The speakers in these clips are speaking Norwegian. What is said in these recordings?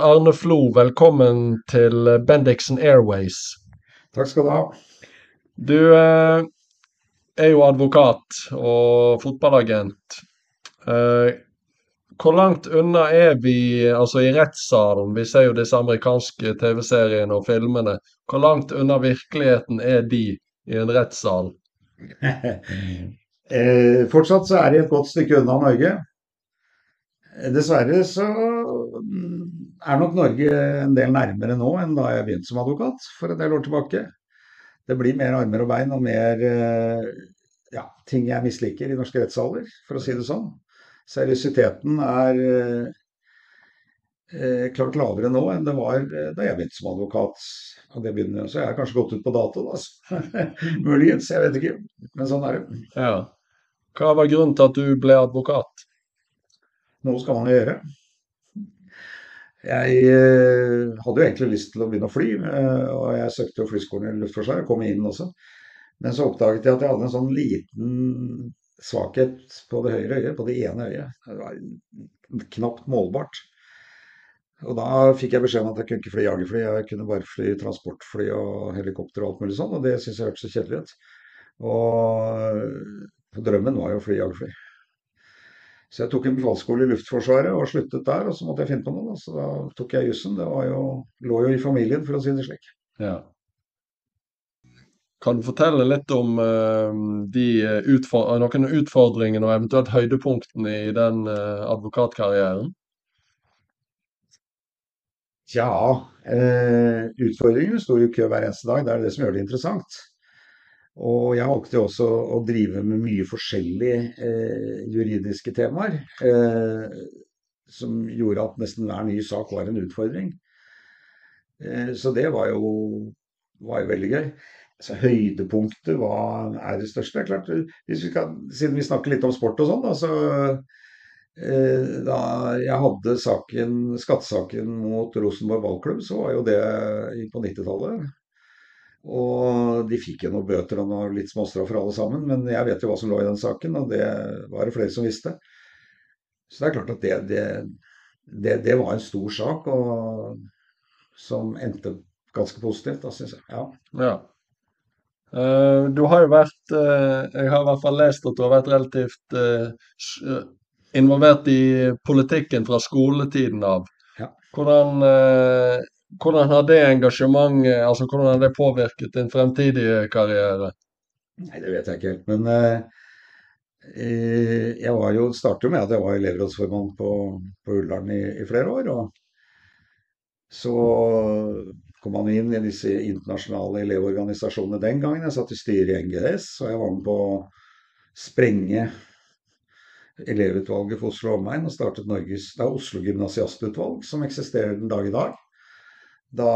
Per Arne Flo, velkommen til Bendixen Airways. Takk skal du ha. Du eh, er jo advokat og fotballagent. Eh, hvor langt unna er vi altså i rettssalen? Vi ser jo disse amerikanske TV-seriene og filmene. Hvor langt unna virkeligheten er de i en rettssal? eh, fortsatt så er de et godt stykke unna Norge. Dessverre så er nok Norge en del nærmere nå enn da jeg begynte som advokat for en del år tilbake. Det blir mer armer og bein og mer eh, ja, ting jeg misliker i norske rettssaler, for å si det sånn. Seriøsiteten er eh, klart lavere nå enn det var eh, da jeg begynte som advokat. Og det begynner, så jeg har kanskje gått ut på dato, da. Muligens, jeg vet ikke. Men sånn er det. Ja. Hva var grunnen til at du ble advokat? Noe skal man jo gjøre. Jeg eh, hadde jo egentlig lyst til å begynne å fly, eh, og jeg søkte jo flyskolen i Luftforsvaret, kom inn også. Men så oppdaget jeg at jeg hadde en sånn liten svakhet på det høyre øyet, på det ene øyet. Det var knapt målbart. Og da fikk jeg beskjed om at jeg kunne ikke fly jagerfly, jeg kunne bare fly transportfly og helikopter og alt mulig sånn, og det syntes jeg hørtes så kjedelig ut. Og drømmen var jo å fly jagerfly. Så jeg tok en befalsskole i Luftforsvaret og sluttet der, og så måtte jeg finne på noe. Da. Så da tok jeg jussen. Det jo, lå jo i familien, for å si det slik. Ja. Kan du fortelle litt om uh, de utfor noen utfordringene og eventuelt høydepunktene i den uh, advokatkarrieren? Ja, eh, utfordringene står jo i kø hver eneste dag. Det er det som gjør det interessant. Og jeg valgte også å drive med mye forskjellige eh, juridiske temaer. Eh, som gjorde at nesten hver ny sak var en utfordring. Eh, så det var jo, var jo veldig gøy. Altså, høydepunktet hva er det største? Det er klart, vi kan, Siden vi snakker litt om sport og sånn, altså, da jeg hadde saken, skattesaken mot Rosenborg ballklubb, så var jo det på 90-tallet. Og de fikk jo noen bøter og noe litt småstraff for alle sammen, men jeg vet jo hva som lå i den saken, og det var det flere som visste. Så det er klart at det, det, det, det var en stor sak, og som endte ganske positivt, da, syns jeg. Ja. ja. Uh, du har jo vært uh, Jeg har i hvert fall lest at du har vært relativt uh, involvert i politikken fra skoletiden av. Ja. Hvordan hvordan har det engasjementet altså hvordan har det påvirket din fremtidige karriere? Nei, Det vet jeg ikke helt. Men eh, jeg var jo, startet med at jeg var elevrådsformann på, på Ullern i, i, flere år. og Så kom man inn i disse internasjonale elevorganisasjonene den gangen. Jeg satt i styret i NGS, og jeg var med på å sprenge elevutvalget for Oslo omegn og startet Norges, det er Oslo gymnasiastutvalg, som eksisterer den dag i dag da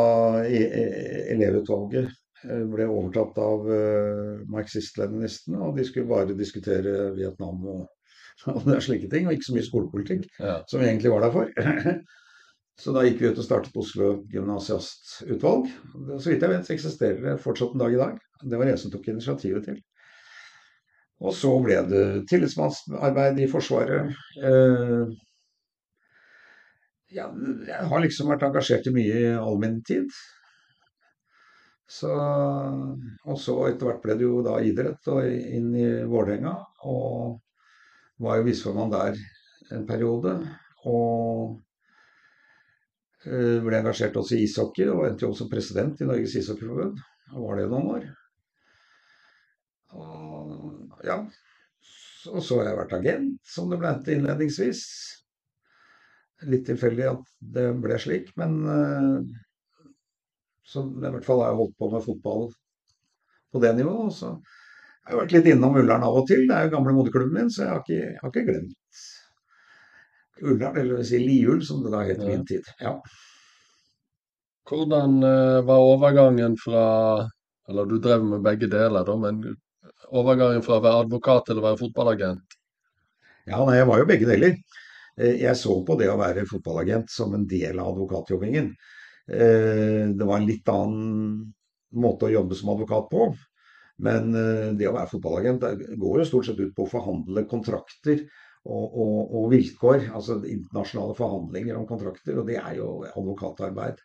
elevutvalget eh, ble overtatt av eh, marxist-leninistene, og de skulle bare diskutere Vietnam og, og slike ting, og ikke så mye skolepolitikk, ja. som vi egentlig var der for. Så da gikk vi ut og startet Oslo gymnasiastutvalg. Så vidt jeg vet, så eksisterer det fortsatt en dag i dag. Det var jeg som tok initiativet til. Og så ble det tillitsmannsarbeid i Forsvaret. Eh, ja, jeg har liksom vært engasjert i mye i all min tid. Så, og så etter hvert ble det jo da idrett og inn i Vålerenga. Og var jo viseformann der en periode. Og ble engasjert også i ishockey, og endte jo også president i Norges ishockeyforbund. Og var det noen år. Og ja. Og så har jeg vært agent, som det ble innledningsvis litt tilfeldig at det ble slik, men uh, så i hvert fall har jeg holdt på med fotball på det nivået. Og så har jeg vært litt innom Ullern av og til. Det er jo gamle moderklubben min, så jeg har ikke, jeg har ikke glemt Ullern, eller vil si Liul, som det da het i min tid. Ja. Hvordan uh, var overgangen fra Eller du drev med begge deler, da, men overgangen fra å være advokat til å være fotballagent? Ja, nei, jeg var jo begge deler. Eh, jeg så på det å være fotballagent som en del av advokatjobbingen. Eh, det var en litt annen måte å jobbe som advokat på. Men eh, det å være fotballagent går jo stort sett ut på å forhandle kontrakter og, og, og, vilkår, altså internasjonale forhandlinger om kontrakter. Og det er jo advokatarbeid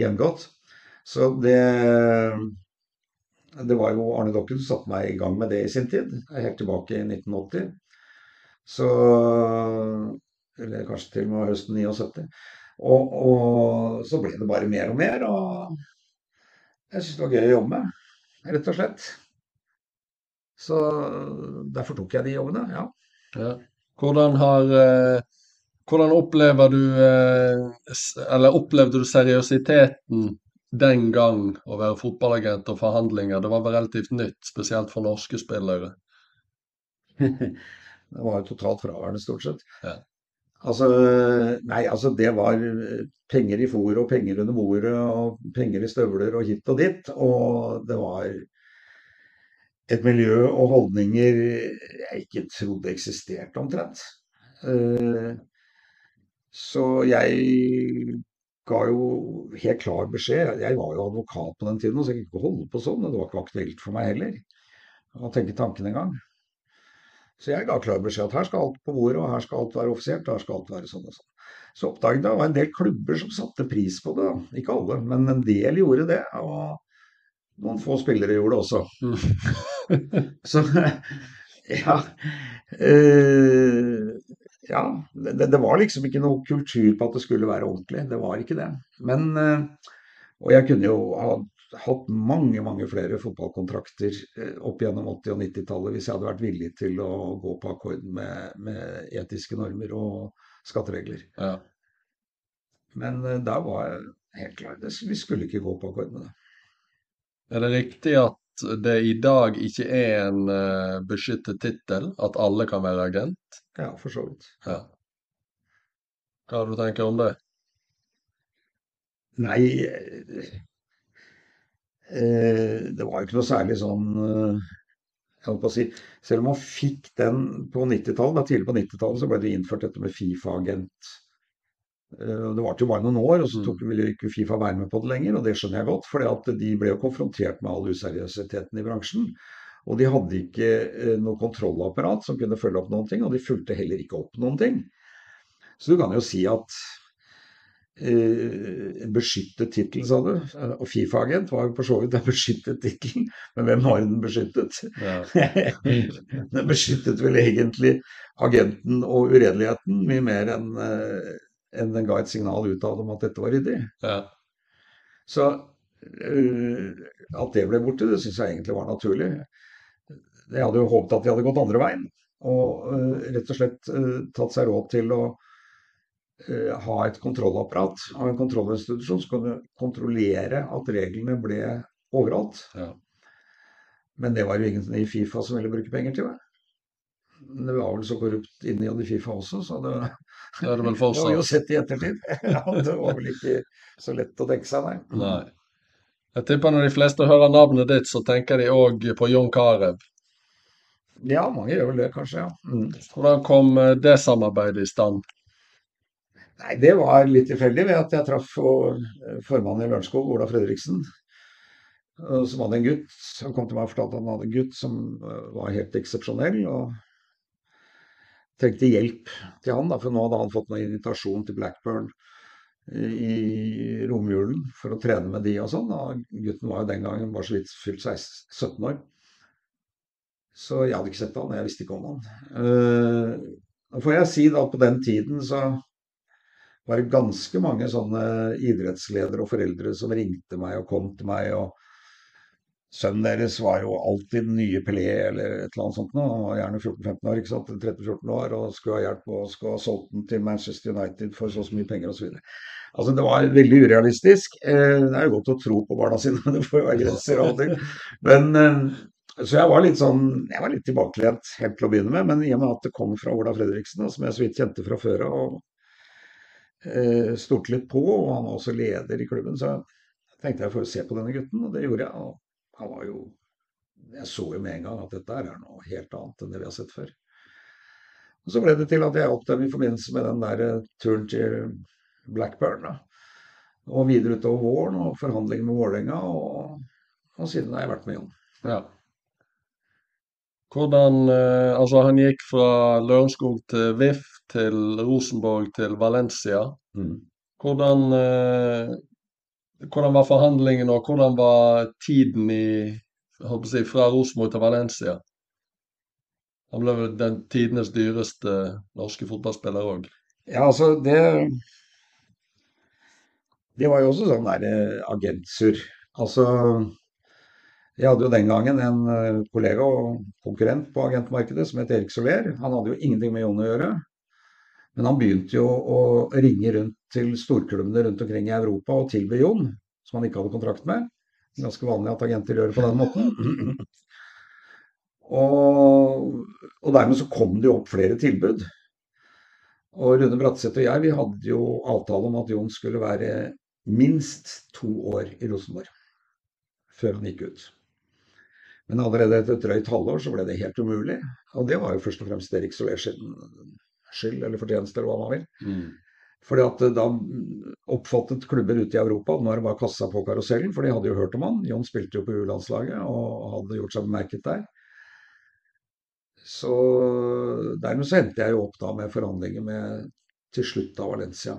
jevngodt. Så det det var jo Arne Dokken som satte meg i gang med det i sin tid, helt tilbake i 1980. Så Eller kanskje til og med høsten 79. Og, og, så ble det bare mer og mer, og jeg syntes det var gøy å jobbe med, rett og slett. Så derfor tok jeg de jobbene, ja. ja. Hvordan har eh, Hvordan opplever du eh, Eller opplevde du seriøsiteten den gang å være fotballagent og forhandlinger? Det var vel relativt nytt, spesielt for norske spillere? det var jo totalt fraværende, stort sett. Ja. Altså, nei, altså det var penger i fôret og penger under bordet og penger i støvler og hit og dit. Og det var et miljø og holdninger jeg ikke trodde eksisterte omtrent. Eh, så jeg ga jo helt klar beskjed. Jeg var jo advokat på den tiden, så jeg kunne ikke holde på sånn. Det var ikke aktuelt for meg heller å tenke tanken engang. Så jeg ga klar beskjed at her skal alt på bordet, og her skal alt være offisielt, og her skal alt være sånn og sånn. Så oppdaget jeg at det var en del klubber som satte pris på det. Ikke alle, men en del gjorde det. Og noen få spillere gjorde det også. Mm. så ja. Uh, ja, det, det, var liksom ikke noe kultur på at det skulle være ordentlig. Det var ikke det. Men uh, Og jeg kunne jo ha hatt mange mange flere fotballkontrakter eh, opp gjennom 80- og 90-tallet hvis jeg hadde vært villig til å gå på akkord med, med etiske normer og skatteregler. Ja. Men uh, der var jeg helt klar. Vi skulle ikke gå på akkord med det. Er det riktig at det i dag ikke er en uh, beskyttet tittel? At alle kan være agent? Ja, for så vidt. Ja. Hva har du tenker om det? Nei, Eh, det var jo ikke noe særlig sånn eh, jeg holdt på å si, Selv om man fikk den på 90-tallet, tidlig på 90-tallet så ble det innført dette med Fifa-agent. Eh, det varte jo bare noen år, og så mm. tok, ville ikke Fifa være med på det lenger. Og det skjønner jeg godt, for de ble jo konfrontert med all useriøsiteten i bransjen. Og de hadde ikke noe kontrollapparat som kunne følge opp noen ting, og de fulgte heller ikke opp noen ting. Så du kan jo si at en eh, beskyttet tittel, sa du. Og Fifa-agent var jo for så vidt en beskyttet tittel, men hvem har den beskyttet? Ja. den beskyttet vel egentlig agenten og uredeligheten mye mer enn eh, en den ga et signal utad om at dette var ryddig. Ja. Så uh, at det ble borte, det syns jeg egentlig var naturlig. Jeg hadde jo håpet at de hadde gått andre veien, og rett og slett tatt seg råd til å Eh, ha et kontrollapparat av en kontrollinstitusjon som kunne kontrollere at reglene ble overholdt. Ja. Men det var jo ingen i Fifa som ville bruke penger til det. Det var vel så korrupt innad i Fifa også, så det, det, er det, vel det var jo sett i ettertid. ja, det var vel ikke så lett å tenke seg, nei. nei. Jeg tipper når de fleste hører navnet ditt, så tenker de òg på John Carew. Ja, mange gjør vel det, kanskje. ja. Mm. Hvordan kom eh, det samarbeidet i stand? Nei, det var litt tilfeldig ved at jeg traff formannen i Lørenskog, Ola Fredriksen. Som hadde en gutt. Han kom til meg og fortalte at han hadde en gutt som eh, var helt eksepsjonell. Og trengte hjelp til han, da, for nå hadde han fått noen invitasjon til Blackburn i romjulen for å trene med de og sånn. Og gutten var jo den gangen bare så vidt fylt 17 år. Så jeg hadde ikke sett han, jeg visste ikke om han. Uh, får jeg si da på den tiden så var det ganske mange sånne idrettsledere og foreldre som ringte meg og kom til meg. og Sønnen deres var jo alltid den nye Pelé eller et eller annet sånt nå. Han var gjerne 14-15 år, ikke sant? 13-14 år, og skulle ha hjelp og skulle ha solgt den til Manchester United for så og så mye penger osv. Altså, det var veldig urealistisk. Eh, det er jo godt å tro på barna sine, det får jo være grenser og til. Men, eh, så jeg var litt sånn, jeg var litt tilbakelent helt til å begynne med, men i og med at det kom fra Ola Fredriksen, som jeg så vidt kjente fra før av, eh, stolte litt på, og han var også leder i klubben. Så tenkte jeg å se på denne gutten, og det gjorde jeg. Og han var jo Jeg så jo med en gang at dette er noe helt annet enn det vi har sett før. Og Så ble det til at jeg opp i forbindelse med den der eh, turen til Blackburn. Da. Og videre utover våren og forhandlinger med Vålerenga, og, og siden har jeg vært med Jon. Ja. Hvordan eh, Altså, han gikk fra Lørenskog til VIF, til Rosenborg, til Valencia. Mm. Hvordan, eh, hvordan var forhandlingene, og hvordan var tiden i jeg, fra Rosenborg til Valencia? Han ble vel den tidenes dyreste norske fotballspiller òg. Ja, altså, det Det var jo også sånn der agentsur. Altså Jeg hadde jo den gangen en eh, kollega og konkurrent på agentmarkedet som het Erik Soler. Han hadde jo ingenting med Jon å gjøre. Men han begynte jo å ringe rundt til storklubbene rundt omkring i Europa og tilby Jon, som han ikke hadde kontrakt med. Ganske vanlig at agenter gjør det på den måten. Og, og dermed så kom det jo opp flere tilbud. Og Rune Bratseth og jeg vi hadde jo avtale om at Jon skulle være minst to år i Rosenborg før han gikk ut. Men allerede etter et drøyt halvår så ble det helt umulig. Og det var jo først og fremst Erik Solers skyld, eller fortjeneste, eller hva man vil. Mm. Fordi at da oppfattet klubber ute i Europa nå er det bare kassa på karusellen, for de hadde jo hørt om han. Jon spilte jo på U-landslaget og hadde gjort seg bemerket der. Så dermed så endte jeg jo opp da med forhandlinger med til slutt av Valencia.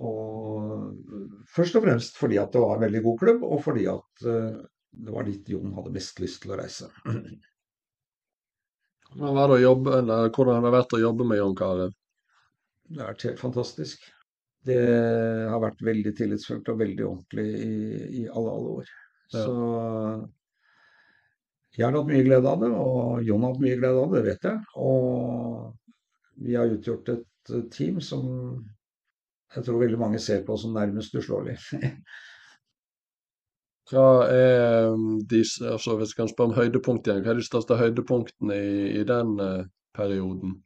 Og først og fremst fordi at det var en veldig god klubb, og fordi at uh, det var dit Jon hadde mest lyst til å reise. Hvordan var det å jobbe, eller hvordan har det vært å jobbe med Jon Carew? Det har vært helt fantastisk. Det har vært veldig tillitsfullt og veldig ordentlig i, i alle, alle år. Ja. Så jeg har hatt mye glede av det, og Jon har hatt mye glede av det, vet jeg. Og vi har utgjort et team som jeg tror veldig mange ser på som nærmest uslåelig. Hva er um, de, altså Hvis jeg kan spørre om høydepunkt igjen, hva er de største høydepunktene i, i den eh, perioden?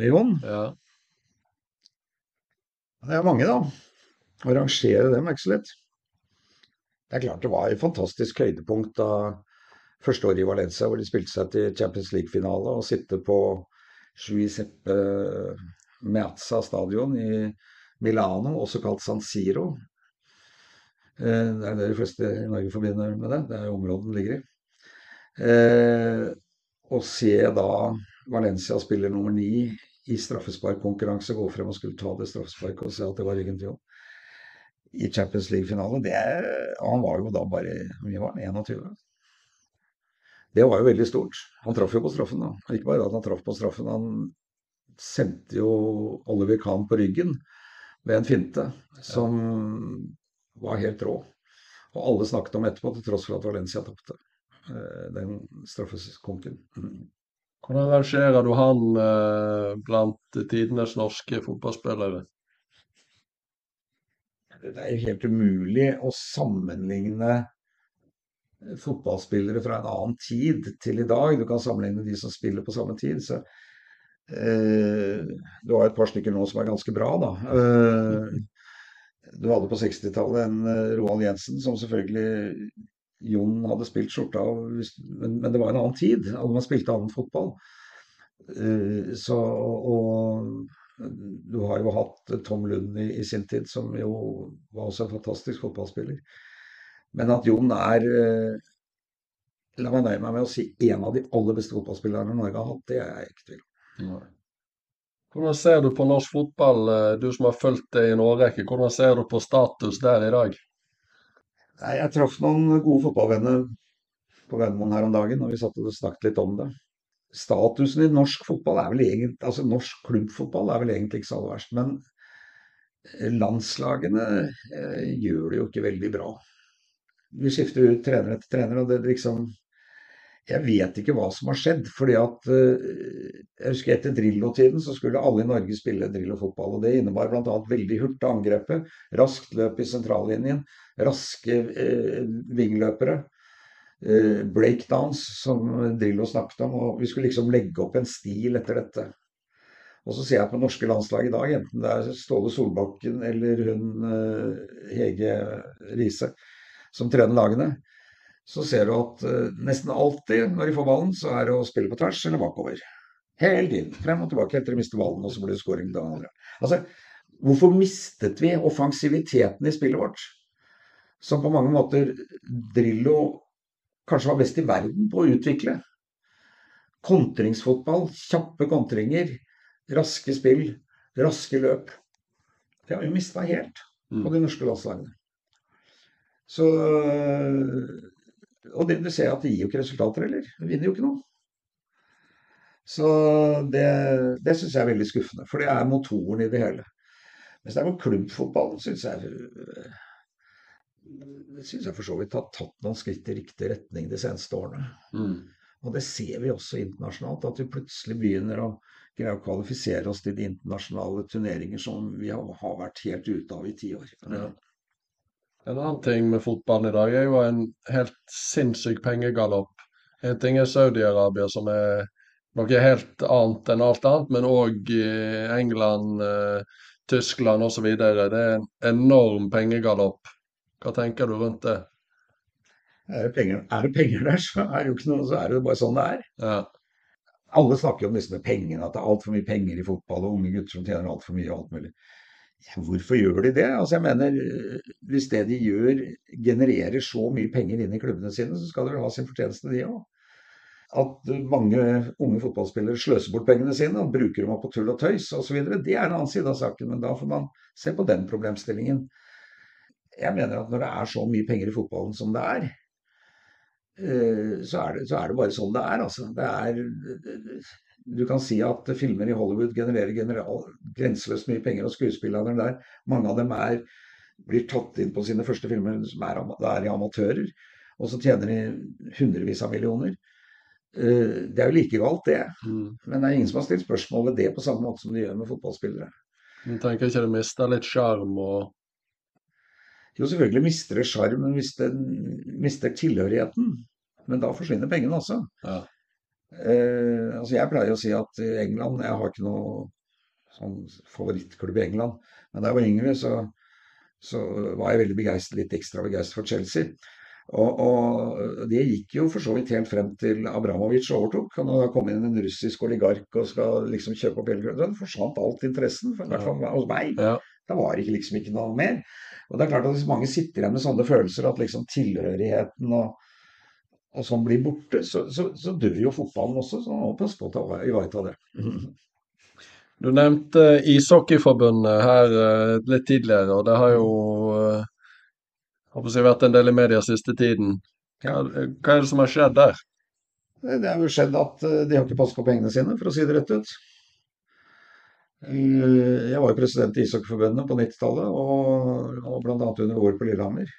Leon? Ja. Det er mange, da. Å rangere dem er ikke så lett. Det er klart det var et fantastisk høydepunkt da første året i Valencia, hvor de spilte seg til Champions League-finale, og sitte på Giuseppe Meazza stadion i Milano, også kalt San Siro. Eh, Det er det de fleste i Norge forbinder med det. Det er området den ligger i. Eh, Å se da Valencia spiller nummer ni i straffesparkkonkurranse, gå frem og skulle ta det straffesparket og se at det var ryggen til Jon i Champions League-finale, det og han var jo da bare mye var han, 21. Det var jo veldig stort. Han traff jo på straffen, da. Ikke bare at han traff på straffen, han sendte jo Oliver Kahn på ryggen med en finte som var helt rå. Og alle snakket om etterpå, til tross for at Valencia tapte eh, den straffeskonken. Mm. Hvordan rangerer du han eh, blant tidenes norske fotballspillere? Det er jo helt umulig å sammenligne fotballspillere fra en annen tid til i dag. Du kan sammenligne de som spiller på samme tid. Så, eh, du har et par stykker nå som er ganske bra, da. Eh, du hadde på 60-tallet en eh, Roald Jensen som selvfølgelig Jon hadde spilt skjorta av, men, men det var en annen tid. Altså, man spilte annen fotball. Uh, så, og du har jo hatt Tom Lund i, i sin tid, som jo var også en fantastisk fotballspiller. Men at Jon er uh, La meg nøye meg med å si en av de aller beste fotballspillerne Norge har hatt. Det er jeg ikke i tvil om. Hvordan ser du på norsk fotball, eh, du som har fulgt det i en årrekke, hvordan ser du på status der i dag? Nei, Jeg traff noen gode fotballvenner på Gardermoen her om dagen, og vi satt og snakket litt om det. Statusen i norsk fotball er vel egentlig, altså norsk klubbfotball er vel egentlig ikke så aller verst. Men eh, landslagene eh, gjør det jo ikke veldig bra. Vi skifter ut trener etter trener, og det liksom Jeg vet ikke hva som har skjedd. fordi at eh, Jeg husker etter Drillo-tiden så skulle alle i Norge spille Drillo-fotball. og Det innebar bl.a. veldig hurtig angrepet, raskt løp i sentrallinjen, raske eh, vingløpere. Eh, breakdowns, som Drillo snakket om. og Vi skulle liksom legge opp en stil etter dette. Og så ser jeg på norske landslag i dag, enten det er Ståle Solbakken eller hun eh, Hege Riise som trener lagene, så ser du at eh, nesten alltid når de får ballen, så er det å spille på tvers eller bakover. Hele tiden. Frem og tilbake helt til de mister ballen, og så blir det scoring. andre. Altså, hvorfor mistet vi offensiviteten i spillet vårt? Som på mange måter Drillo kanskje var best i verden på å utvikle. Kontringsfotball, kjappe kontringer, raske spill, raske løp. Det har vi mista helt på Mm. de norske landslagene. Så Og det, det ser at det gir jo ikke resultater heller. Det vinner jo ikke noe. Så det, det syns jeg er veldig skuffende, for det er motoren i det hele. Mens det er på klubbfotballen, syns jeg det syns jeg for så vidt har tatt noen skritt i riktig retning de seneste årene. Mm. Og det ser vi også internasjonalt, at vi plutselig begynner å greie å kvalifisere oss til de internasjonale turneringer som vi har, har vært helt ute av i ti år. Ja. En annen ting med fotballen i dag er jo en helt sinnssyk pengegalopp. En ting er Saudi-Arabia, som er noe helt annet enn alt annet, men òg England, eh, Tyskland osv. Det er en enorm pengegalopp. Hva tenker du rundt det? Er det, penger, er det penger der, så er det jo ikke noe, så er det bare sånn det er. Ja. Alle snakker jo om disse med pengene, at det er altfor mye penger i fotball, og unge gutter som tjener altfor mye og alt mulig. Hvorfor gjør de det? Altså jeg mener, Hvis det de gjør genererer så mye penger inn i klubbene sine, så skal de vel ha sin fortjeneste, de òg. At mange unge fotballspillere sløser bort pengene sine og bruker dem opp på tull og tøys osv., det er en annen side av saken. Men da får man se på den problemstillingen. Jeg mener at når det er så mye penger i fotballen som det er, så er det, så er det bare sånn det er. Altså. Det er du kan si at filmer i Hollywood genererer general, grenseløst mye penger, og skuespillerne der, mange av dem er, blir tatt inn på sine første filmer som er, er amatører, og så tjener de hundrevis av millioner. Det er jo like galt, det. Mm. Men det er ingen som har stilt spørsmål ved det på samme måte som de gjør med fotballspillere. Men tenker ikke det mister litt sjarm og Jo, selvfølgelig mister det sjarm, men mister, mister tilhørigheten. Men da forsvinner pengene også. Ja. Eh, altså jeg pleier å si at England Jeg har ikke noe sånn favorittklubb i England. Men da jeg var yngre, så, så var jeg veldig begeistret, litt ekstra begeistret for Chelsea. Og, og, det gikk jo for så vidt helt frem til Abramovic overtok. Han hadde kommet inn en russisk oligark og skal liksom kjøpe opp hele grunnen, da forsvant alt interessen. For, i hvert fall hos meg. Ja. Da var det liksom ikke noe mer. Og det er klart at mange sitter igjen med sånne følelser at liksom tilhørigheten og, og sånn blir borte, så, så, så dør jo fotballen også. Så man må passe på å ivareta det. Du nevnte Ishockeyforbundet her eh, litt tidligere, og det har jo eh, si, vært en del i media siste tiden. Hva, hva er det som har skjedd der? Det har jo skjedd at eh, de har ikke passet på pengene sine, for å si det rett ut. Eh, Jeg var jo president i Ishockeyforbundet på 90-tallet, og, og bl.a. under OL på Lillehammer.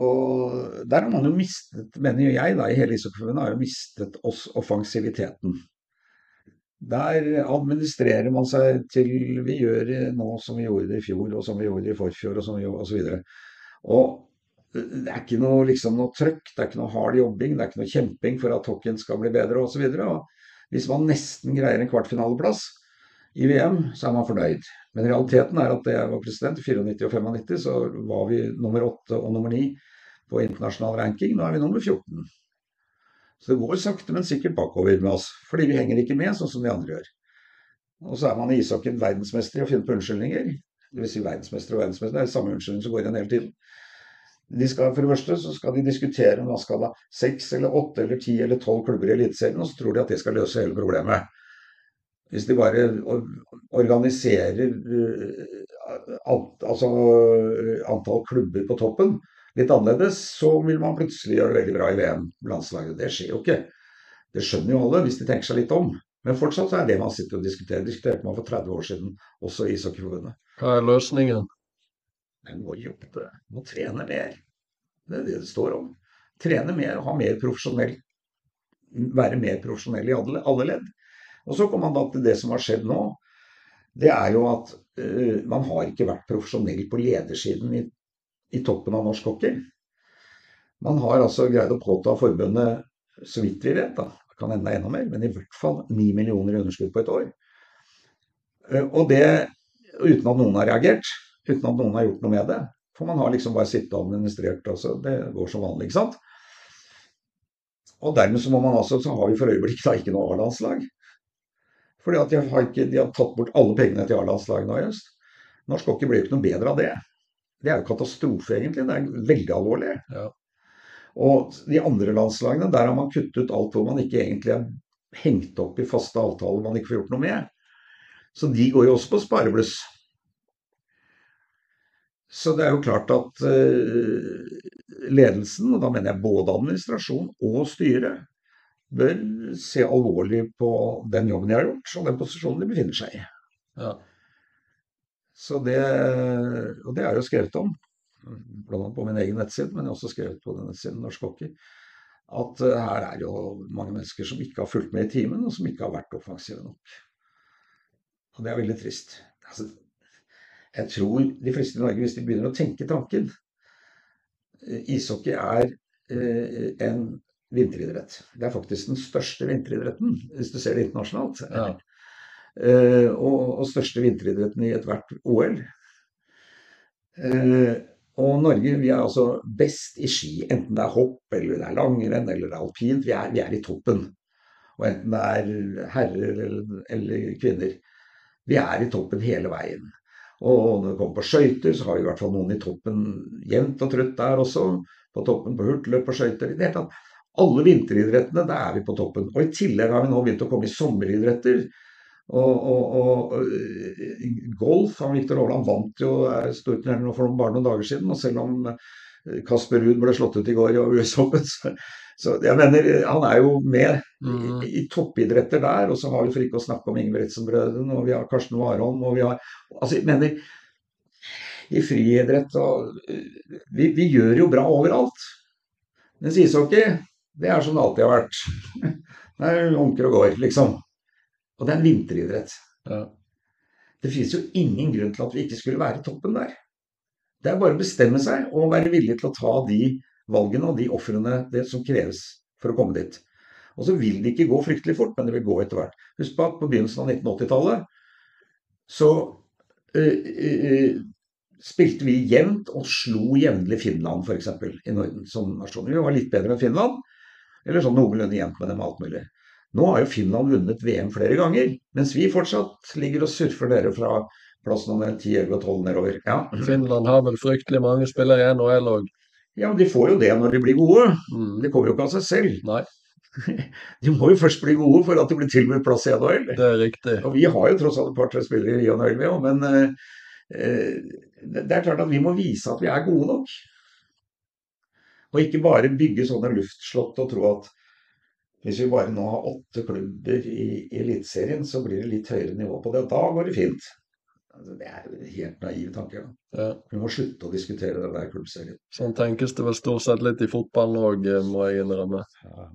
Og der har man jo mistet, mener jo jeg, da, i hele Ishockeyforbundet, har jo mistet oss offensiviteten. Der administrerer man seg til vi gjør nå som vi gjorde det i fjor, og som vi gjorde det i forfjor, og, som vi gjorde, videre. Og det er ikke noe, liksom, noe trøkk, det er ikke noe hard jobbing, det er ikke noe kjemping for at hockeyen skal bli bedre osv. Hvis man nesten greier en kvartfinaleplass i VM, så er man fornøyd. Men realiteten er at da jeg var president i 94 og 95, så var vi nummer 8 og nummer 9 på internasjonal ranking. Nå er vi nummer 14. Så det går sakte, men sikkert bakover med oss. Fordi vi henger ikke med, sånn som de andre gjør. Og så er man i ishockeyen verdensmester i å finne på unnskyldninger. Vil si verdensmester og verdensmester, det er samme unnskyldning som går igjen hele tiden. De skal, for det første så skal de diskutere om man skal ha seks eller åtte eller ti eller tolv klubber i Eliteserien, og så tror de at det skal løse hele problemet. Hvis de bare organiserer altså, antall klubber på toppen litt annerledes, så vil man plutselig gjøre det veldig bra i VM-landslaget. Det skjer jo ikke. Det skjønner jo alle hvis de tenker seg litt om. Men fortsatt så er det man sitter og diskuterer. Diskuterte man for 30 år siden, også i Ishockeyforbundet. Hva er løsningen? Men må jobbe, må trene mer. Det er det det står om. Trene mer og ha mer profesjonell Være mer profesjonell i alle, alle ledd. Og så kommer man da til det som har skjedd nå. Det er jo at uh, man har ikke vært profesjonell på ledersiden i, i toppen av norsk hockey. Man har altså greid å påta forbundet, så vidt vi vet, da, det kan enda enda mer, men i hvert fall 9 millioner i underskudd på et år. Uh, og det uten at noen har reagert, uten at noen har gjort noe med det. For man har liksom bare sittet og administrert, altså. Det går som vanlig, ikke sant. Og dermed så må man altså, så har vi for øyeblikket da ikke noe A-landslag. Fordi at de har, ikke, de har tatt bort alle pengene til A-landslaget nå i høst. Norsk hockey blir jo ikke noe bedre av det. Det er jo katastrofe, egentlig. Det er veldig alvorlig. Ja. Og de andre landslagene, der har man kuttet alt hvor man ikke egentlig er hengt opp i faste avtaler man ikke får gjort noe med. Så de går jo også på sparebluss. Så det er jo klart at uh, ledelsen, og da mener jeg både administrasjon og styre, bør se alvorlig på den jobben de har gjort, og den posisjonen de befinner seg i. Ja. Så det, og det er jo skrevet om, bl.a. på min egen nettside, men jeg har også skrevet på den nettsiden Norsk Hockey, at uh, her er jo mange mennesker som ikke har fulgt med i timen, og som ikke har vært offensive nok. Og det er veldig trist. Altså, jeg tror de fleste i Norge, hvis de begynner å tenke tanken eh, Ishockey er eh, en vinteridrett. Det er faktisk den største vinteridretten, hvis du ser det internasjonalt. Ja. Uh, og, og, største vinteridretten i ethvert OL. Uh, og Norge vi er altså best i ski, enten det er hopp, eller det er langrenn eller det er alpint. Vi er, vi er i toppen. Og enten det er herrer eller, eller kvinner. Vi er i toppen hele veien. Og når det kommer på skøyter, så har vi i hvert fall noen i toppen jevnt og trutt der også. På toppen på hurtigløp og skøyter. I det hele tatt. Alle vinteridrettene, der er vi på toppen. Og i tillegg har vi nå begynt å komme i sommeridretter. Og, og, og, og golf han Viktor Aaland vant jo storturneringen for bare noen dager siden. Og selv om eh, Kasper Ruud ble slått ut i går i US Open, så, så jeg mener, han er jo med mm. i, i, toppidretter der. Og så har vi for ikke å snakke om Ingebrigtsen-brødrene, og vi har Karsten Warholm, og vi har Altså, jeg mener I friidrett og vi, vi, gjør jo bra overalt. Mens ishockey, det er som det alltid har vært. Det er onker og går, liksom. Og det er en vinteridrett. Ja. Det finnes jo ingen grunn til at vi ikke skulle være toppen der. Det er bare å bestemme seg og være villig til å ta de valgene og de ofrene som kreves for å komme dit. Og så vil det ikke gå fryktelig fort, men det vil gå etter hvert. Husk på at på begynnelsen av 1980-tallet så øh, øh, spilte vi jevnt og slo jevnlig Finland f.eks. i Norden som nasjon. Vi var litt bedre enn Finland, eller sånn noenlunde jevnt med dem alt mulig. Nå har jo Finland vunnet VM flere ganger, mens vi fortsatt ligger og surfer dere fra plass nummer 10, 11 og 12 nedover. Ja. Finland har vel fryktelig mange spillere i NHL òg. Ja, men de får jo det når de blir gode. Mm. Det kommer jo ikke av seg selv. Nei. De må jo først bli gode for at de blir tilbudt plass i NHL. Det er riktig. Og vi har jo tross alt et par-tre spillere i NHL, vi òg, men uh, det er klart at vi må vise at vi er gode nok. Og ikke bare bygge sånne luftslott og tro at hvis vi bare nå har åtte klubber i, i Eliteserien, så blir det litt høyere nivå på det. Og da går det fint. Altså, det er helt naive tanker. Ja. Vi må slutte å diskutere den der klubbserien. Sånn tenkes det vel stort sett litt i fotballen òg, eh, må jeg innrømme. Ja,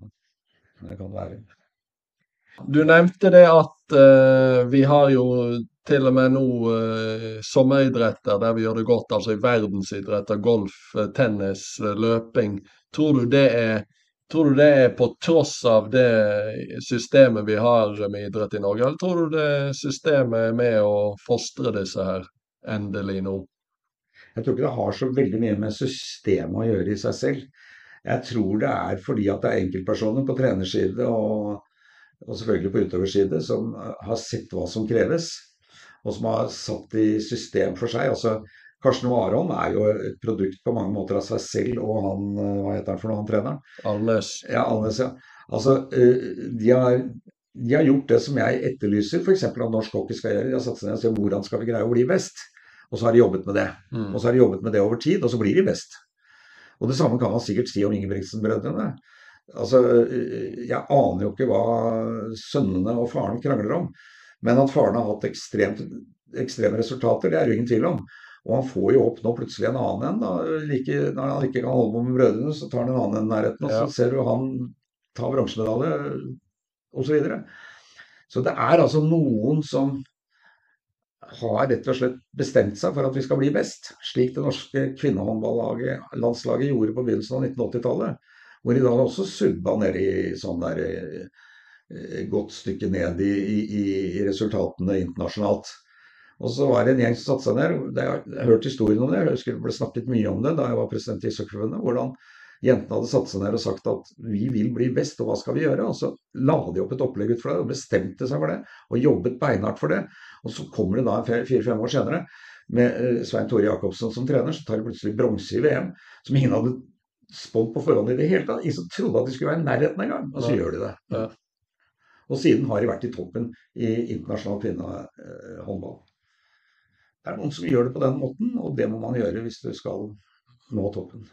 det kan være. Du nevnte det at uh, vi har jo til og med nå uh, sommeridretter der vi gjør det godt, altså i verdensidretter. Golf, tennis, løping. Tror du er Tror du det er på tross av det systemet vi har med idrett i Norge, eller tror du det systemet er med å fostre disse her endelig nå? Jeg tror ikke det har så veldig mye med systemet å gjøre i seg selv. Jeg tror det er fordi at det er enkeltpersoner på trenerside og, og selvfølgelig på utøverside som har sett hva som kreves, og som har satt i system for seg. Altså, Karsten Warholm er jo et produkt på mange måter av seg selv og han eh, Hva heter han for noe, han treneren? Alles. Ja, Alles, ja. Altså, eh, de har, de har gjort det som jeg etterlyser, f.eks. at norsk hockey skal gjøre. De har satt seg ned og sett hvordan skal vi greie å bli best. Og så har de jobbet med det. Mm. Og så har de jobbet med det over tid, og så blir de best. Og det samme kan man sikkert si om Ingebrigtsen-brødrene. Altså, eh, jeg aner jo ikke hva sønnene og faren krangler om. Men at faren har hatt ekstremt, ekstreme resultater, det er det ingen tvil om. Og han får jo opp nå plutselig en annen en. like, Når han ikke kan holde på med brødrene, så tar han en annen en nærheten. Og så ser du han ta bronsemedalje osv. Så, videre. så det er altså noen som har rett og slett bestemt seg for at vi skal bli best. Slik det norske kvinnehåndballandslaget gjorde på begynnelsen av 1980-tallet. Hvor de da også subba ned i sånn der eh, godt stykke ned i, i, i resultatene internasjonalt. Og så var det en gjeng som satte seg ned. Jeg har hørt historien om det, jeg husker det ble snakket mye om det da jeg var president i Ishockeyforbundet. Hvordan jentene hadde satt seg ned og sagt at vi vil bli best, og hva skal vi gjøre? Og så la de opp et opplegg ut for det, og bestemte seg for det. Og jobbet beinhardt for det. Og så kommer det da fire-fem år senere med eh, Svein Tore Jacobsen som trener, så tar de plutselig bronse i VM. Som ingen hadde spådd på forhånd i det hele tatt. Ingen som trodde at de skulle være i nærheten engang, og så ja. gjør de det. Ja. Og siden har de vært i toppen i internasjonal kvinnehåndball. Det er noen som gjør det på den måten, og det må man gjøre hvis du skal nå toppen.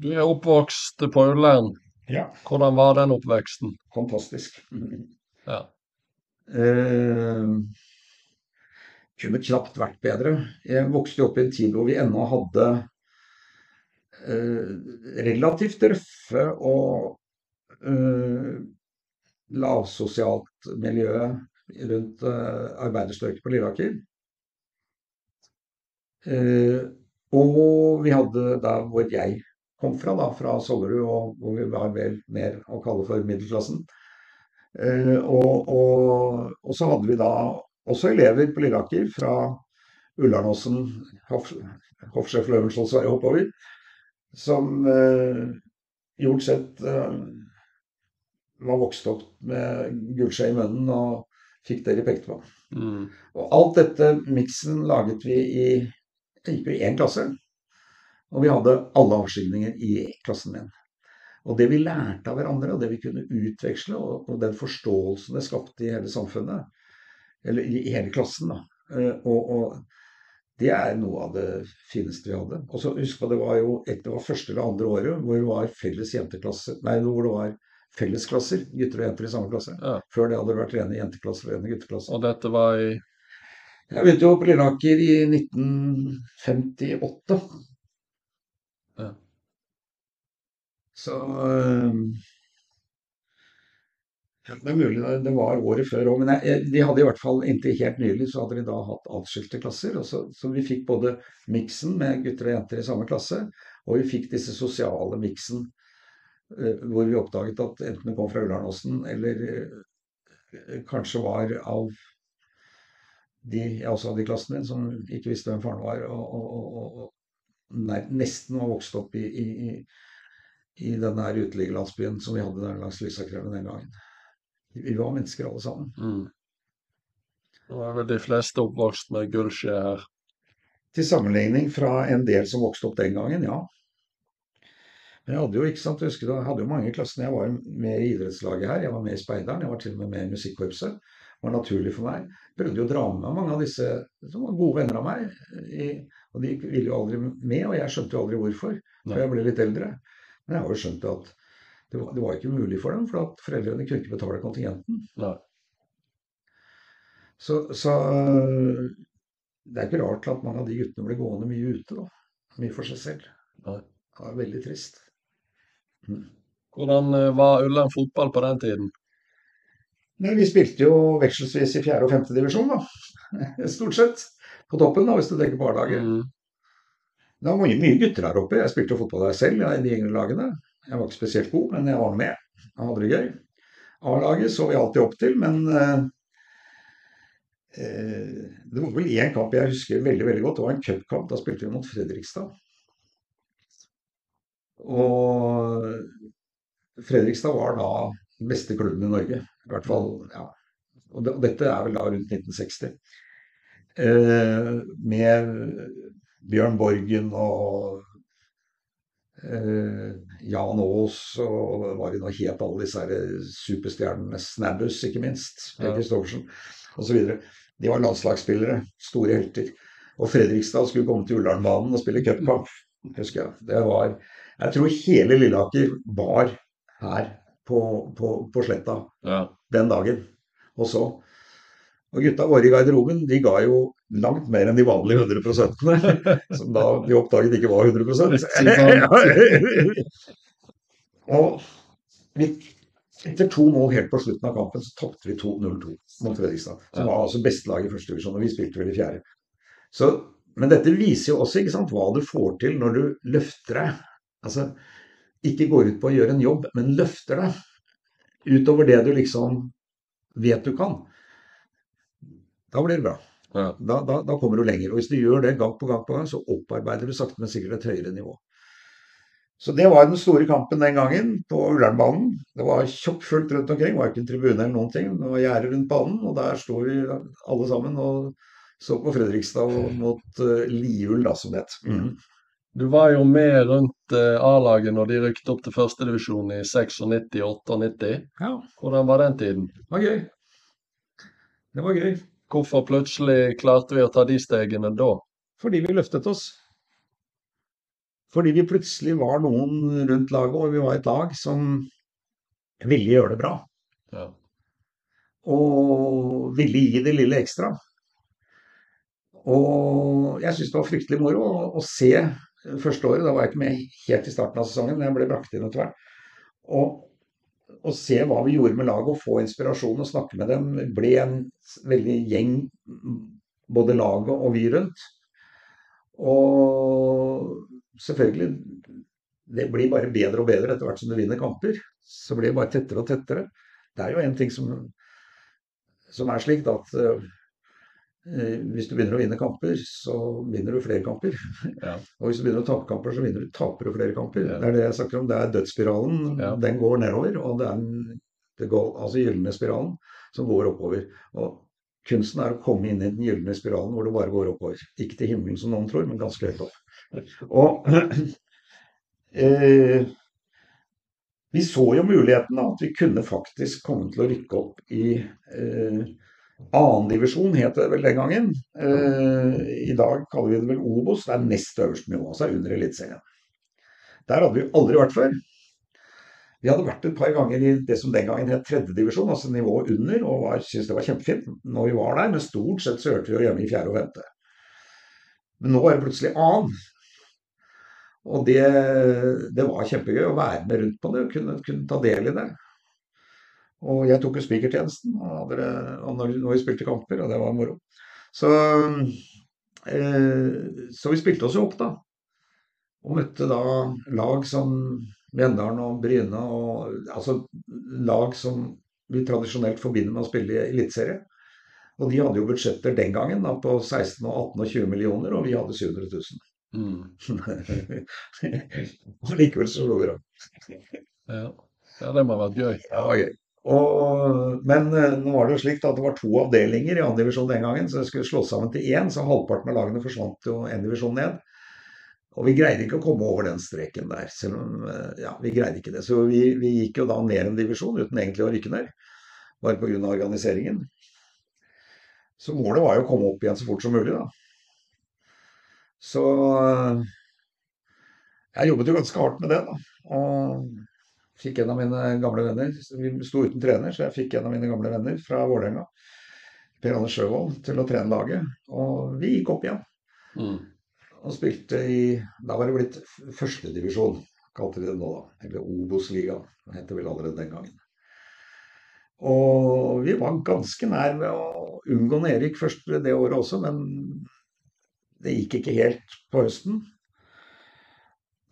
Du er oppvokst på Ullern. Ja. Hvordan var den oppveksten? Fantastisk. Ja. Eh, kunne knapt vært bedre. Jeg vokste opp i en tid hvor vi ennå hadde eh, relativt røffe og eh, lavsosialt miljø rundt eh, arbeiderstrøket på Lilleaker. Eh, og vi hadde der hvor jeg kom fra, da, fra Sollerud, og hvor vi var vel mer å kalle for middelklassen. Eh, og, og, og så hadde vi da også elever på Lilleaker fra Ullarnåsen, hoff, hoffsjef Løvenskiold Sverre oppover, som eh, gjort sett var vokst opp med gullskje i munnen og fikk det de pekte på. Mm. Og alt dette miksen laget vi i Jeg gikk jo i én klasse. Og vi hadde alle avskygninger i klassen min. Og det vi lærte av hverandre, og det vi kunne utveksle, og, og den forståelsen det skapte i hele samfunnet, eller i, i hele klassen, da. Eh, Og, og det er noe av det fineste vi hadde. Og så husk på, det var jo etter det var første eller andre året hvor det var felles jenteklasse, nei, hvor det var fellesklasser, gutter og jenter i samme klasse. Ja. Før det hadde det vært rene jenteklasser og rene gutteklasser. Og dette var i Jeg begynte jo på Lilleaker i 1958. Ja. Så øh, ja, Det er mulig det, var året før òg, men jeg, jeg, de hadde i hvert fall inntil helt nylig så hadde de da hatt atskilte klasser. Og så, så vi fikk både miksen med gutter og jenter i samme klasse, og vi fikk disse sosiale miksen hvor vi oppdaget at enten det kom fra Ullernåsen eller øh, kanskje var av de jeg også hadde i klassen min, som ikke visste hvem faren var, og, og, og, og nei, nesten var vokst opp i, i, i, denne uteliggerlandsbyen som vi hadde der langs Lysakreven den gangen. Vi var mennesker alle sammen. mm. Nå er vel de fleste oppvokst med gullskje her. Til sammenligning fra en del som vokste opp den gangen, ja. Men jeg hadde jo ikke sant, jeg husker, jeg hadde jo mange i klassen. Jeg var med i idrettslaget her, jeg var med i Speideren, jeg var til og med med i musikkorpset. Det var naturlig for meg. Jeg Prøvde jo å dra med mange av disse som var gode venner av meg. I, og de ville jo aldri med, og jeg skjønte jo aldri hvorfor, for jeg ble litt eldre. Men jeg har jo skjønt at det var, det var ikke mulig for dem, for at foreldrene kunne ikke betale kontingenten. Nei. Så, så det er ikke rart at mange av de guttene ble gående mye ute, da. Mye for seg selv. Nei. Det var veldig trist. Hvordan eh, var Ullern fotball på den tiden? Nei, vi spilte jo vekselsvis i fjerde og femte divisjon, da. Stort sett. På toppen, da, hvis du tenker på A-laget. Mm. Det var mye, mye gutter der oppe. Jeg spilte jo fotball der selv, i de yngre lagene. Jeg var ikke spesielt god, men jeg var med. Jeg hadde det gøy. A-laget så vi alltid opp til, men eh, eh, det var vel én kamp jeg husker veldig veldig godt. Det var en cupkamp. Da spilte vi mot Fredrikstad. Og Fredrikstad var da den beste klubben i Norge. I hvert fall, ja. Og, det, og dette er vel da rundt 1960. Eh, med Bjørn Borgen og eh, Jan Aas og hva de nå het, alle disse superstjernene. Snabbus, ikke minst. Per Ja. Christoffersen osv. De var landslagsspillere. Store helter. Og Fredrikstad skulle komme til Ullernbanen og spille cupkamp, husker jeg. Det var Jeg tror hele Lilleaker var her på, på, på sletta Ja. den dagen og så. Og gutta våre i garderoben de ga jo langt mer enn de vanlige 100% som da vi oppdaget ikke var 100% Og vi, etter to mål helt på slutten av kampen, så tapte vi 2-0-2 mot Fredrikstad. Som var altså beste lag i første divisjon, og vi spilte vel i fjerde. Så, men dette viser jo også ikke sant, hva du får til når du løfter deg. Altså, ikke går ut på å gjøre en jobb, men løfter deg utover det du liksom vet du kan. Da blir det bra. Ja. Da, da, da kommer du lenger. Og hvis du gjør det gang på gang på gang, så opparbeider du sakte, men sikkert et høyere nivå. Så det var den store kampen den gangen på Ullernbanen. Det var tjokkfullt rundt omkring, det var ikke en tribune eller noen ting. Det var gjerde rundt banen, og der sto vi alle sammen og så på Fredrikstad mot uh, Liul, da, som det het. Mhm. Du var jo med rundt eh, A-laget når de rykket opp til førstedivisjon i 96-98. Ja, Hvordan var den tiden? det var gøy. Det var gøy. Hvorfor plutselig klarte vi å ta de stegene da? Fordi vi løftet oss. Fordi vi plutselig var noen rundt laget, og vi var et lag som ville gjøre det bra. Ja. Og ville gi det lille ekstra. Og jeg syns det var fryktelig moro å, å se første året. Da var jeg ikke med helt i starten av sesongen, men jeg ble brakt inn etter hvert. Og, og se hva vi gjorde med laget, og få inspirasjon og snakke med dem. Ble en veldig gjeng, både laget og vi rundt. Og selvfølgelig Det blir bare bedre og bedre etter hvert som du vinner kamper. Så blir det bare tettere og tettere. Det er jo en ting som, som er slik da, at hvis du begynner å vinne kamper, så vinner du flere kamper. Ja. Og hvis du begynner å tape kamper, så vinner du, taper du flere kamper. Ja. Det er det jeg snakker om. Det er dødsspiralen. Ja. Den går nedover. Og det er den, det går, altså gylne spiralen som går oppover. Og kunsten er å komme inn i den gylne spiralen hvor det bare går oppover. Ikke til himmelen som noen tror, men ganske høyt opp. Og eh, vi så jo muligheten av at vi kunne faktisk komme til å rykke opp i eh, Annendivisjon het det vel den gangen. Eh, I dag kaller vi det vel Obos. Det er nest øverste nivå, altså under Eliteserien. Der hadde vi aldri vært før. Vi hadde vært et par ganger i det som den gangen het tredjedivisjon, altså nivået under, og syntes det var kjempefint når vi var der, men stort sett så hørte vi jo hjemme i fjerde og femte. Men nå er det plutselig annen. Og det, det var kjempegøy å være med rundt på det, og kunne, kunne ta del i det. Og jeg tok jo spikertjenesten når, når vi spilte kamper, og det var moro. Så, eh, så vi spilte oss jo opp, da. Og møtte da lag som Mjøndalen og Bryne, og altså lag som vi tradisjonelt forbinder med å spille i eliteserie. Og de hadde jo budsjetter den gangen da, på 16, og 18 og 20 millioner, og vi hadde 700 000. Mm. og likevel så slo vi dem. Ja. det må ha vært gøy. Ja, gøy. Og, men eh, nå var det jo slik at det var to avdelinger i andre divisjon den gangen, så det skulle slås sammen til én, så halvparten av lagene forsvant jo en divisjon ned. Og vi greide ikke å komme over den streken der, selv om eh, ja, vi greide ikke det. Så vi, vi gikk jo da ned en divisjon uten egentlig å rykke ned, bare pga. organiseringen. Så målet var jo å komme opp igjen så fort som mulig, da. Så eh, jeg jobbet jo ganske hardt med det, da. Og fikk en av mine gamle venner Vi sto uten trener, så jeg fikk en av mine gamle venner fra Vålerenga, Per Anders Sjøvold, til å trene laget. Og vi gikk opp igjen. Mm. Og spilte i Da var det blitt førstedivisjon, kalte de det nå, da. Eller Obos-ligaen, det het det vel allerede den gangen. Og vi var ganske nær ved å unngå nedrykk først det året også, men det gikk ikke helt på høsten.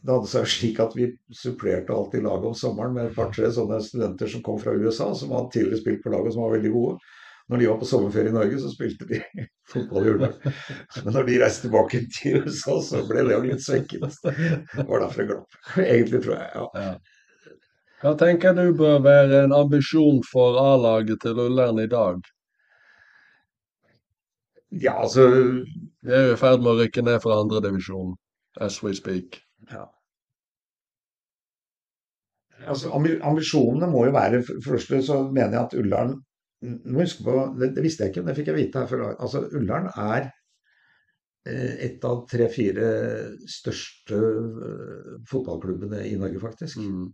Det hadde seg slik at vi supplerte alltid laget om sommeren med et par-tre sånne studenter som kom fra USA, som hadde tidligere spilt på laget som var veldig gode. Når de var på sommerferie i Norge, så spilte de fotball i Ullern. Men når de reiste tilbake til USA, så ble det jo litt svekket. Det var derfor jeg glapp. Egentlig, tror jeg. ja. Ja. Hva tenker du bør være en ambisjon for A-laget til Ullern i dag? Ja, altså Vi er jo i ferd med å rykke ned fra andredivisjon, as we speak. Ja. Altså, ambisjonene må jo være For det første så mener jeg at Ullern må huske på, det, det visste jeg ikke, men det fikk jeg vite her før. Altså, Ullern er eh, et av tre-fire største eh, fotballklubbene i Norge, faktisk. Mm.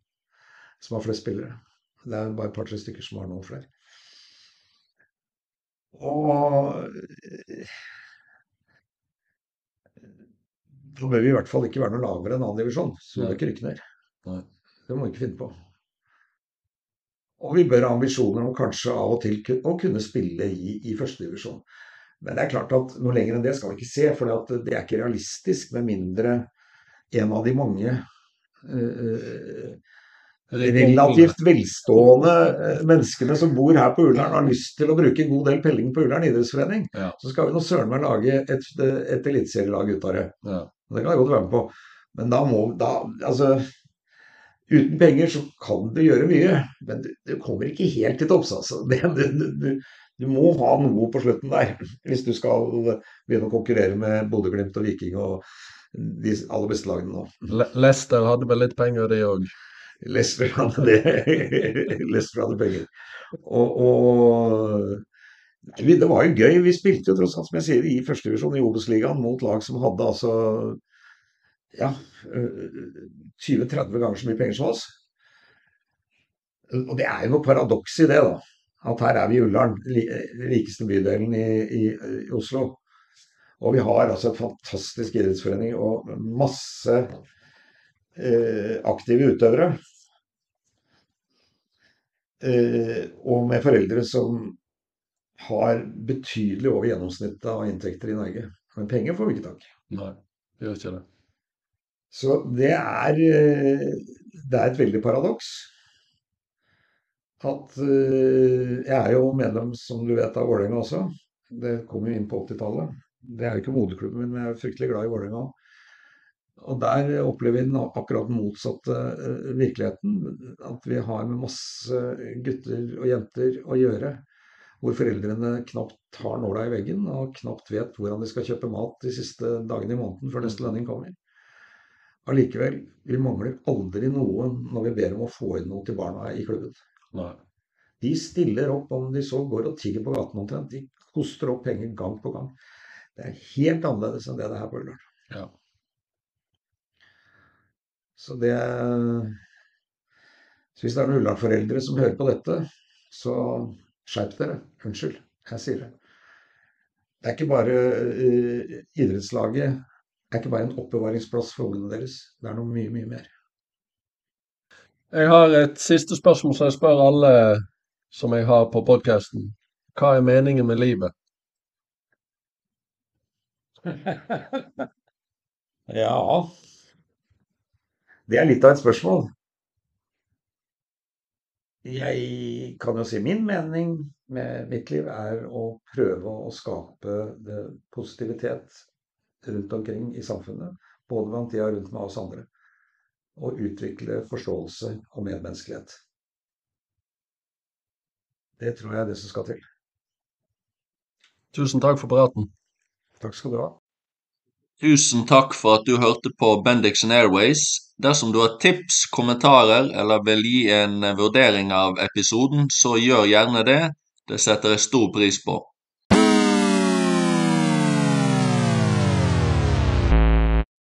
Som har flest spillere. Det er bare et par-tre stykker som har noen flere. Og da bør vi i hvert fall ikke være noe lavere enn annen divisjon. Så vi krykner. bør ikke rykke ned. Nei. Det må vi ikke finne på. Og vi bør ha ambisjoner om kanskje av og til å kunne spille i, i førstedivisjon. Men det er klart at noe lenger enn det skal vi ikke se, for det er ikke realistisk med mindre en av de mange eh, relativt velstående eh, menneskene som bor her på Ullern, har lyst til å bruke en god del pelling på Ullern idrettsforening, Ja. så skal vi nå søren meg lage et, et eliteserielag ut av det. Ja. Det kan jeg godt være med på. Men da må da, altså, Uten penger så kan du gjøre mye, men du, du kommer ikke helt til topps. Altså. Det, du, du, du må ha noe på slutten der hvis du skal begynne å konkurrere med Bodø-Glimt og Viking og de aller beste lagene nå. Leicester hadde vel litt penger, de òg. Leicester hadde det. Leicester hadde penger. Og, og det var jo gøy. Vi spilte jo tross alt, som jeg sier, i førstedivisjon i Obos-ligaen mot lag som hadde altså ja, 20-30 ganger så mye penger som oss. Og det er jo noe paradoks i det, da. At her er vi i Ullern, rikeste bydelen i, i, i Oslo. Og vi har altså et fantastisk idrettsforening og masse aktive utøvere. Eh, og med foreldre som har betydelig over gjennomsnittet av inntekter i Norge. Men penger får vi ikke tak i. Nei, vi gjør ikke det. Så det er, eh, det er et veldig paradoks. At eh, Jeg er jo medlem, som du vet, av Vålerenga også. Det kom jo inn på 80-tallet. Det er jo ikke moderklubben min, men jeg er fryktelig glad i Vålerenga. Og der opplever vi den akkurat den motsatte uh, virkeligheten. At vi har med masse gutter og jenter å gjøre. Hvor foreldrene knapt har nåla i veggen og knapt vet hvordan de skal kjøpe mat de siste dagene i måneden før neste lønning kommer. Allikevel, vi mangler aldri noe når vi ber om å få inn noe til barna i klubben. Nei. De stiller opp om de så går og tigger på gaten omtrent. De koster opp penger gang på gang. Det er helt annerledes enn det det er her på Ullern. Ja. Så det så Hvis det er noen Ullern-foreldre som hører på dette, så skjerp dere. Unnskyld, jeg sier det. Det er ikke bare uh, idrettslaget det er ikke bare en oppbevaringsplass for ungene deres. Det er noe mye, mye mer. Jeg har et siste spørsmål som jeg spør alle som jeg har på podkasten. Hva er meningen med livet? ja Det er litt av et spørsmål. Jeg kan jo si min mening med mitt liv er å prøve å skape positivitet rundt omkring i samfunnet. Både blant de rundt meg og oss andre. Og utvikle forståelse og medmenneskelighet. Det tror jeg er det som skal til. Tusen takk for praten. Takk skal du ha. Tusen takk for at du hørte på Bendixen Airways. Dersom du har tips, kommentarer eller vil gi en vurdering av episoden, så gjør gjerne det. Det setter jeg stor pris på.